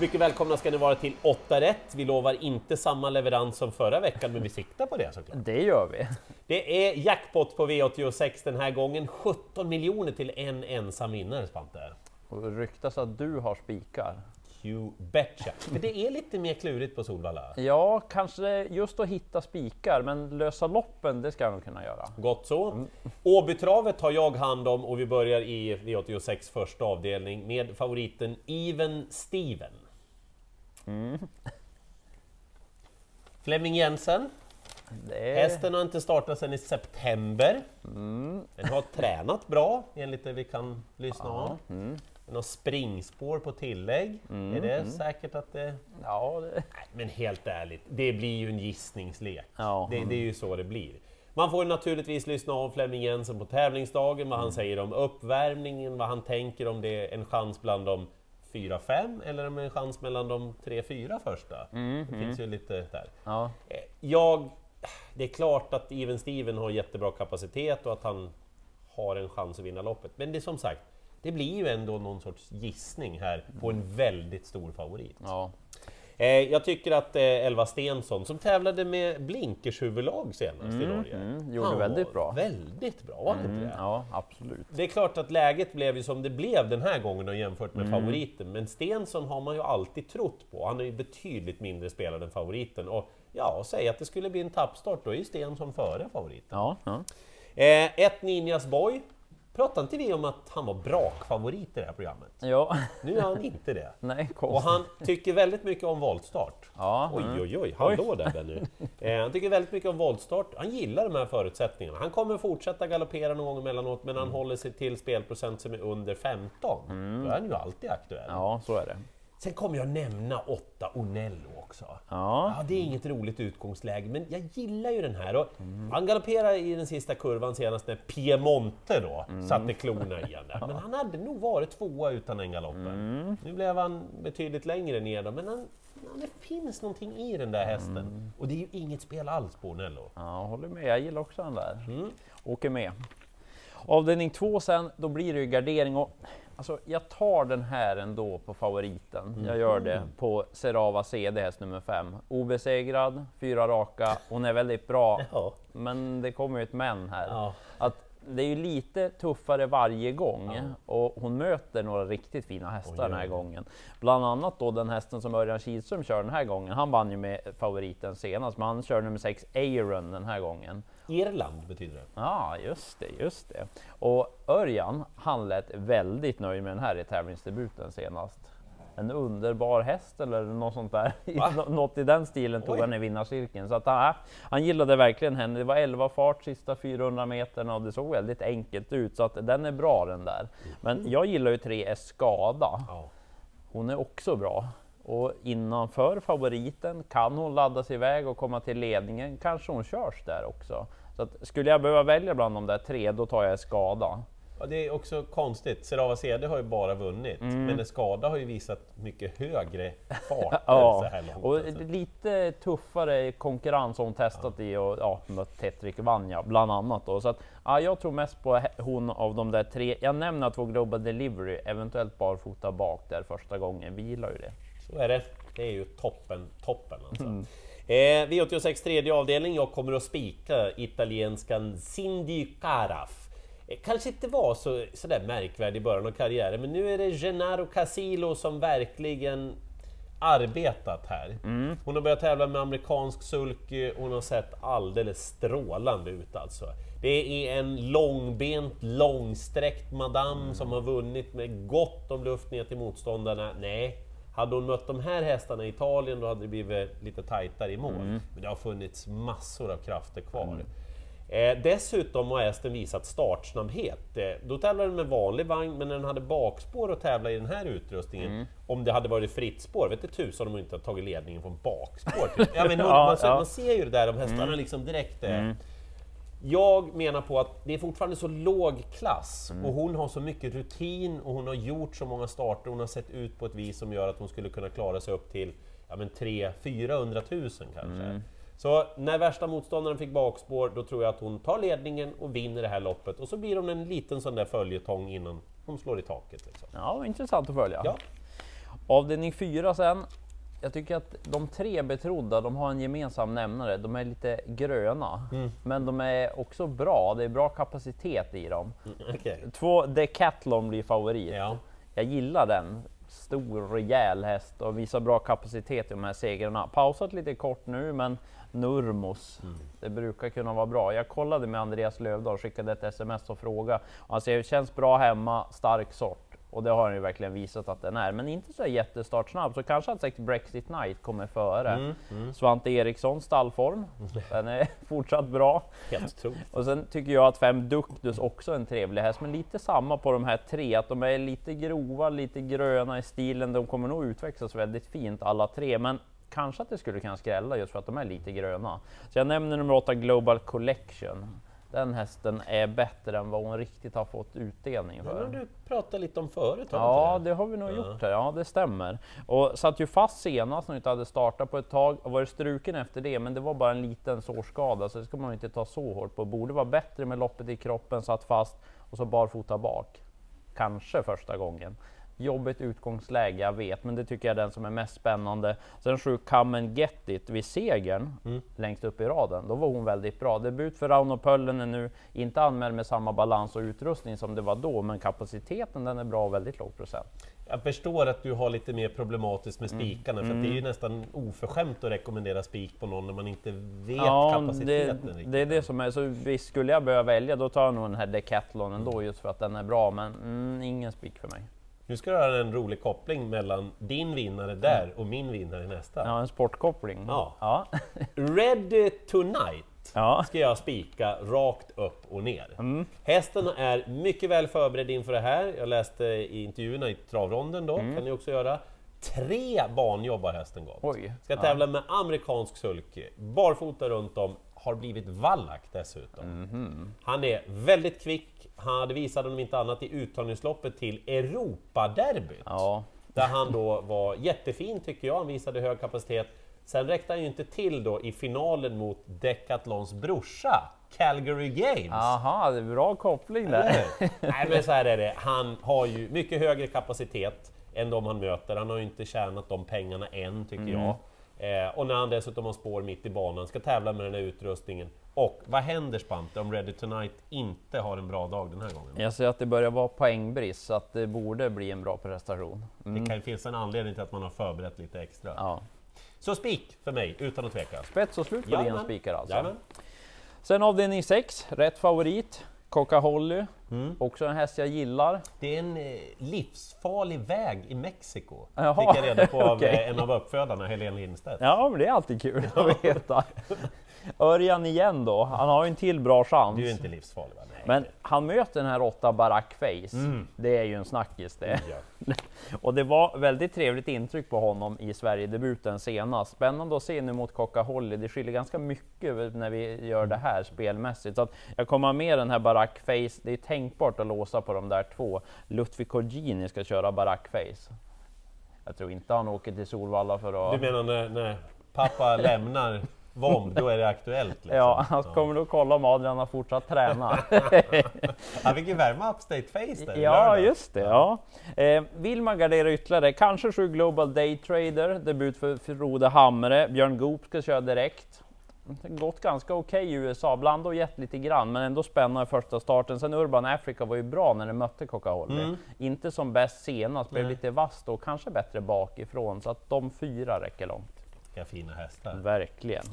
Mycket välkomna ska ni vara till 8 rätt. Vi lovar inte samma leverans som förra veckan, men vi siktar på det såklart. Det gör vi. Det är jackpot på V86 den här gången. 17 miljoner till en ensam vinnare, Spante. Och det ryktas att du har spikar. You betcha! För det är lite mer klurigt på Solvalla. Ja, kanske just att hitta spikar, men lösa loppen, det ska jag nog kunna göra. Gott så. Åbytravet tar jag hand om och vi börjar i V86 första avdelning med favoriten Even Steven. Flemming Jensen. Det. Hästen har inte startat sedan i september. Den har tränat bra enligt det vi kan lyssna av. Den har springspår på tillägg. Är det säkert att det... Ja, det... Nej, Men helt ärligt, det blir ju en gissningslek. Ja. Det, det är ju så det blir. Man får naturligtvis lyssna av Flemming Jensen på tävlingsdagen, vad han säger om uppvärmningen, vad han tänker om det är en chans bland de 4-5 eller om en chans mellan de 3-4 första. det finns ju lite där. ja. Eh, Jag, det är klart att Even Steven har jättebra kapacitet och att han har en chans att vinna loppet. Men det är som sagt, det blir ju ändå någon sorts gissning här på en väldigt stor favorit. ja. Eh, jag tycker att eh, Elva Stensson, som tävlade med blinkershuvudlag senast i Norge, mm, gjorde han väldigt var bra. väldigt bra, var han inte Mm, det? ja, absolut. Det är klart att läget blev ju som det blev den här gången och jämfört Mm. med favoriten, men Stensson har man ju alltid trott på. Han är ju betydligt mindre spelad än favoriten. Och ja, säg att det skulle bli en tappstart, då är ju Stensson före favoriten. Ja, ja. Eh, ett Ninjas Boy. Pratade inte vi om att han var brakfavorit i det här programmet? ja. Nu är han inte det. Nej, Och han tycker väldigt mycket om voltstart. Ja, Oj, mm. oj, oj, hallå där Benny. Eh, han tycker väldigt mycket om voltstart. Han gillar de här förutsättningarna. Han kommer fortsätta galoppera någon gång emellanåt, men han håller sig till spelprocent som är under 15. Då är han ju alltid aktuell. Ja, så är det. Sen kommer jag nämna 8 Onello också. Ja, Ja, det är inget roligt utgångsläge, men jag gillar ju den här. Och Han galopperar i den sista kurvan senast när Piemonte då satte klorna i där. Men han hade nog varit tvåa utan den galoppen. Nu blev han betydligt längre ner då, men han, det finns någonting i den där hästen. Och det är ju inget spel alls på Onello. ja, håller med. Jag gillar också den där. Åker med. Avdelning två sen, då blir det ju gardering och alltså, jag tar den här ändå på favoriten. Jag gör det på Serava CD, häst nummer fem. Obesegrad, fyra raka, hon är väldigt bra. Ja. Men det kommer ju ett men här. Ja. Att det är ju lite tuffare varje gång och hon möter några riktigt fina hästar Oj, den här gången. Bland annat då den hästen som Örjan Kihlström kör den här gången. Han vann ju med favoriten senast, men han kör nummer 6 Aaron den här gången. Irland betyder det. Ja, just det, just det. Och Örjan, han lät väldigt nöjd med den här i tävlingsdebuten senast. En underbar häst eller något sånt där. Va? Nå- Något i den stilen tog Oj. han i vinnarcirkeln. Så att, ja, han gillade verkligen henne. Det var 11 fart sista 400 meterna och det såg väldigt enkelt ut. Så att den är bra den där. Men jag gillar ju 3 Skada. Ja. Hon är också bra. Och innanför favoriten kan hon ladda sig iväg och komma till ledningen. Kanske hon körs där också. Så att, skulle jag behöva välja bland de där tre, då tar jag skada. Ja, det är också konstigt, Serava CD har ju bara vunnit, Mm. men Skada har ju visat mycket högre farter så Ja, här långt. och alltså. lite tuffare konkurrens har hon testat i och ja, mött Tetrik Vanja bland annat. Då. Så att, ja, jag tror mest på hon av de där tre. Jag nämner två Global Delivery, eventuellt barfota bak där första gången. Vi gillar ju det. Så är det. Det är ju toppen, toppen alltså. Mm. Eh, V86 tredje avdelning, jag kommer att spika italienskan Cindy Caraf. Eh, kanske inte var så, så där märkvärdig i början av karriären, men nu är det Gennaro Casillo som verkligen arbetat här. Hon har börjat tävla med amerikansk sulky, hon har sett alldeles strålande ut alltså. Det är en långbent, långsträckt madam som har vunnit med gott om luft ner till motståndarna. Nej, hade hon mött de här hästarna i Italien då hade det blivit lite tajtare i mål. Men det har funnits massor av krafter kvar. Eh, dessutom har hästen visat startsnabbhet. Eh, då tävlade den med vanlig vagn, men när den hade bakspår att tävla i den här utrustningen, om det hade varit fritt spår, vet du tusan om de inte har tagit ledningen från bakspår. Typ. Ja, men, Ja, man, ser, ja. man ser ju det där, de hästarna liksom direkt... Eh, jag menar på att det är fortfarande så låg klass och hon har så mycket rutin och hon har gjort så många starter, hon har sett ut på ett vis som gör att hon skulle kunna klara sig upp till ja, men 300 000 kanske. Så när värsta motståndaren fick bakspår, då tror jag att hon tar ledningen och vinner det här loppet och så blir hon en liten sån där följetong innan hon slår i taket. Liksom. Ja, intressant att följa. Ja. Avdelning 4 sen. Jag tycker att de tre betrodda, de har en gemensam nämnare. De är lite gröna, Mm. men de är också bra. Det är bra kapacitet i dem. Okej. Två Decathlon blir favorit. Ja. Jag gillar den. Stor, rejäl häst och visar bra kapacitet i de här segrarna. Pausat lite kort nu, men Nurmos, det brukar kunna vara bra. Jag kollade med Andreas Lövdahl, skickade ett sms och frågade. Han säger känns bra hemma, stark sort. Och det har han ju verkligen visat att den är, men inte så jättestartsnabb. Så kanske att Brexit Night kommer före. Svante Eriksson stallform, den är fortsatt bra. Helt otroligt. Och sen tycker jag att fem Duktus också är en trevlig häst, men lite samma på de här tre, att de är lite grova, lite gröna i stilen. De kommer nog utvecklas väldigt fint alla tre, men kanske att det skulle kunna skrälla just för att de är lite gröna. Så jag nämner nummer åtta Global Collection. Den hästen är bättre än vad hon riktigt har fått utdelning Den har för. du pratat lite om förut, har Ja, det har vi nog gjort här. Ja, det stämmer. Och satt ju fast senast när vi inte hade startat på ett tag och varit struken efter det, men det var bara en liten sårskada, så det ska man inte ta så hårt på. Borde vara bättre med loppet i kroppen, satt fast och så barfota bak. Kanske första gången. Jobbigt utgångsläge, jag vet, men det tycker jag är den som är mest spännande. Sen sju Get It vid segern längst upp i raden. Då var hon väldigt bra. Debut för Rauno Pöllinen nu, inte anmäld med samma balans och utrustning som det var då, men kapaciteten den är bra och väldigt låg procent. Jag förstår att du har lite mer problematiskt med Mm. spikarna, för att det är ju nästan oförskämt att rekommendera spik på någon när man inte vet Ja, det, kapaciteten riktigt. det är det som är, så visst skulle jag behöva välja, då tar jag nog den här Decathlon ändå, just för att den är bra, men mm, ingen spik för mig. Nu ska du ha en rolig koppling mellan din vinnare där och min vinnare i nästa. Ja, en sportkoppling. Ja. ja. Ready Tonight Ja. ska jag spika rakt upp och ner. Mm. Hästen är mycket väl förberedd inför det här. Jag läste i intervjuerna i travronden då, kan ni också göra. Tre banjobb har hästen gått. Mm. Oj. Ska tävla med amerikansk sulky, barfota runt om, har blivit vallack dessutom. Mhm. Han är väldigt kvick, han visade om inte annat i uttagningsloppet till Europaderbyt. Ja. Där han då var jättefin tycker jag, han visade hög kapacitet. Sen räckte han ju inte till då i finalen mot Decathlons brorsa, Calgary Games. Aha, det är bra koppling där. Nej men så här är det, han har ju mycket högre kapacitet än de han möter. Han har ju inte tjänat de pengarna än tycker Mm. jag. Eh, och när han dessutom har spår mitt i banan, ska tävla med den här utrustningen. Och vad händer Spante om Ready Tonight inte har en bra dag den här gången? Jag ser att det börjar vara poängbrist, så att det borde bli en bra prestation. Mm. Det kan finnas en anledning till att man har förberett lite extra. Ja. Så spik för mig, utan att tveka. Spets och slut på dina spikar alltså. Jajamän. Sen avdelning 6, rätt favorit, Coca Holly. Mm. Också en häst jag gillar. Det är en eh, livsfarlig väg i Mexiko, Jaha, fick jag reda på av okej. eh, en av uppfödarna, Helene Lindstedt. Ja, men det är alltid kul att veta. Örjan igen då, han har ju en till bra chans. Du är inte livsfarlig va? Nej. Men han möter den här åtta Barack Face. Mm. Det är ju en snackis det. Ja. Och det var väldigt trevligt intryck på honom i Sverigedebuten senast. Spännande att se nu mot Coca Holly. Det skiljer ganska mycket när vi gör det här spelmässigt. Så att jag kommer ha med den här Barack Face. Det är tänkbart att låsa på de där två. Lutfi Korgini ska köra Barack Face. Jag tror inte han åker till Solvalla för att... Du menar när, när pappa lämnar VOM, då är det aktuellt? Liksom. Ja, han kommer nog kolla om Adrian har fortsatt träna. Han fick ju värma Upstate Face där Ja, lördags. just det. Ja. Eh, vill man gardera ytterligare, kanske sju Global Day Trader, debut för Frode Hamre. Björn Goop ska köra direkt. Gått ganska okej i USA, bland och gett lite grann, men ändå spännande första starten. Sen Urban Africa var ju bra när det mötte Coca Holly. Inte som bäst senast, blev lite vass och kanske bättre bakifrån. Så att de fyra räcker långt. Vilka fina hästar. Verkligen.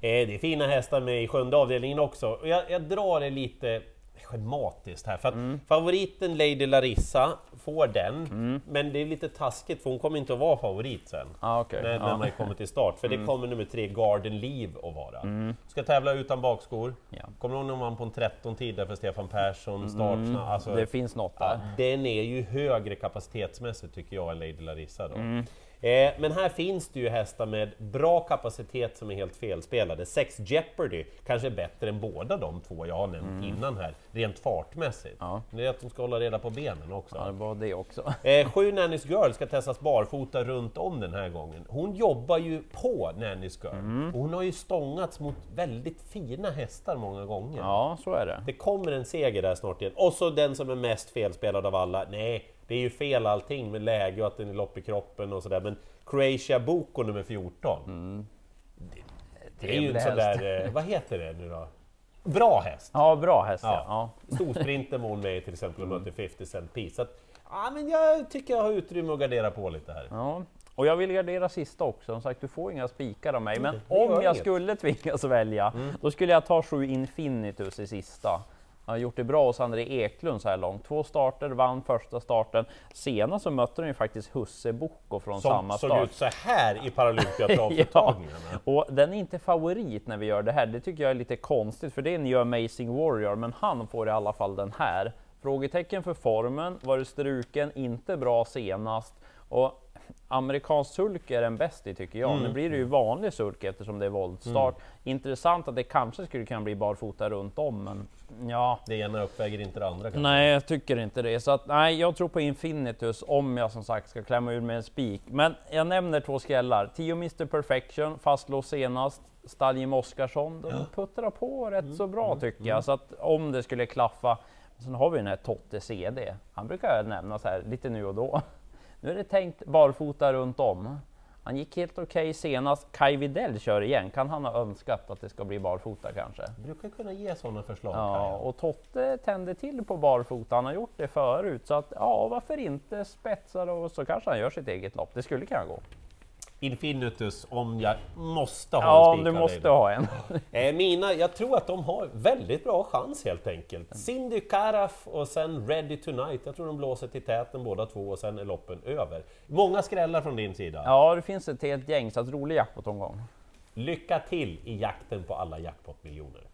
Eh, det är fina hästar med i sjunde avdelningen också. Jag, jag drar det lite schematiskt här, för att Mm. favoriten Lady Larissa får den, men det är lite taskigt för hon kommer inte att vara favorit sen. Ah, okay. när, när man kommer till start, för det kommer nummer tre Garden Leave att vara. Ska tävla utan bakskor. Ja. Kommer ihåg när man på en 13 tid där för Stefan Persson, startsnabb? Alltså, Det finns något ja, där. den är ju högre kapacitetsmässigt tycker jag än Lady Larissa då. Mm. Eh, men här finns det ju hästar med bra kapacitet som är helt felspelade. Sex Jeopardy kanske är bättre än båda de två jag har nämnt innan här, rent fartmässigt. Mm. Ja. Det är att de ska hålla reda på benen också. Ja, det var det också. Eh, sju Nannys Girl ska testas barfota runt om den här gången. Hon jobbar ju på Nannys Girl Mm. och hon har ju stångats mot väldigt fina hästar många gånger. Ja, så är det. Det kommer en seger där snart igen. Och så den som är mest felspelad av alla, nej, Det är ju fel allting med läge och att den är lopp i kroppen och sådär, men Croatia Boko nummer 14. Det, det är ju en sån häst. där, eh, vad heter det nu då? Bra häst! Ja, bra häst ja. Ja. ja. Storsprinten var hon med till exempel och mötte 50 Cent Piece. Så att, ja, men jag tycker jag har utrymme att gardera på lite här. Ja, och jag vill gardera sista också. Som sagt, du får inga spikar av mig. Men om jag inget. skulle tvingas välja, då skulle jag ta sju Infinitus i sista. Han har gjort det bra hos André Eklund så här långt. Två starter, vann första starten. Senast så mötte de ju faktiskt Husse Bocco från Som samma såg start. ut så här i Paralympiatravsuttagningarna. Och den är inte favorit när vi gör det här. Det tycker jag är lite konstigt, för det är en ju Amazing Warrior, men han får i alla fall den här. Frågetecken för formen, var det struken, inte bra senast. Och amerikansk sulk är den bäst i tycker jag. Nu blir det ju vanlig sulk eftersom det är voltstart. Intressant att det kanske skulle kunna bli barfota runt om, men ja. Det ena uppväger inte det andra kanske. Nej, jag tycker inte det. Så att, nej, jag tror på Infinitus om jag som sagt ska klämma ur med en spik. Men jag nämner två skrällar. Tio Mr Perfection, fastlås senast. Staljem Oskarsson, de puttrar på rätt så bra tycker jag. Så att om det skulle klaffa. Sen har vi den här Totte CD. Han brukar nämnas här lite nu och då. Nu är det tänkt barfota runt om. Han gick helt okej senast. Kai Widell kör igen. Kan han ha önskat att det ska bli barfota kanske? brukar kunna ge sådana förslag. Ja, och Totte tände till på barfota, han har gjort det förut. Så att, ja, varför inte spetsa och så kanske han gör sitt eget lopp. Det skulle kunna gå. Infinitus om jag måste ha Ja, en om spik du måste ha en. Eh, Mina, jag tror att de har väldigt bra chans helt enkelt. Cindy Karaf och sen Ready Tonight. Jag tror de blåser till täten båda två och sen är loppen över. Många skrällar från din sida. Ja, det finns ett helt gäng, så att rolig jackpot-omgång. Lycka till i jakten på alla jackpot-miljoner!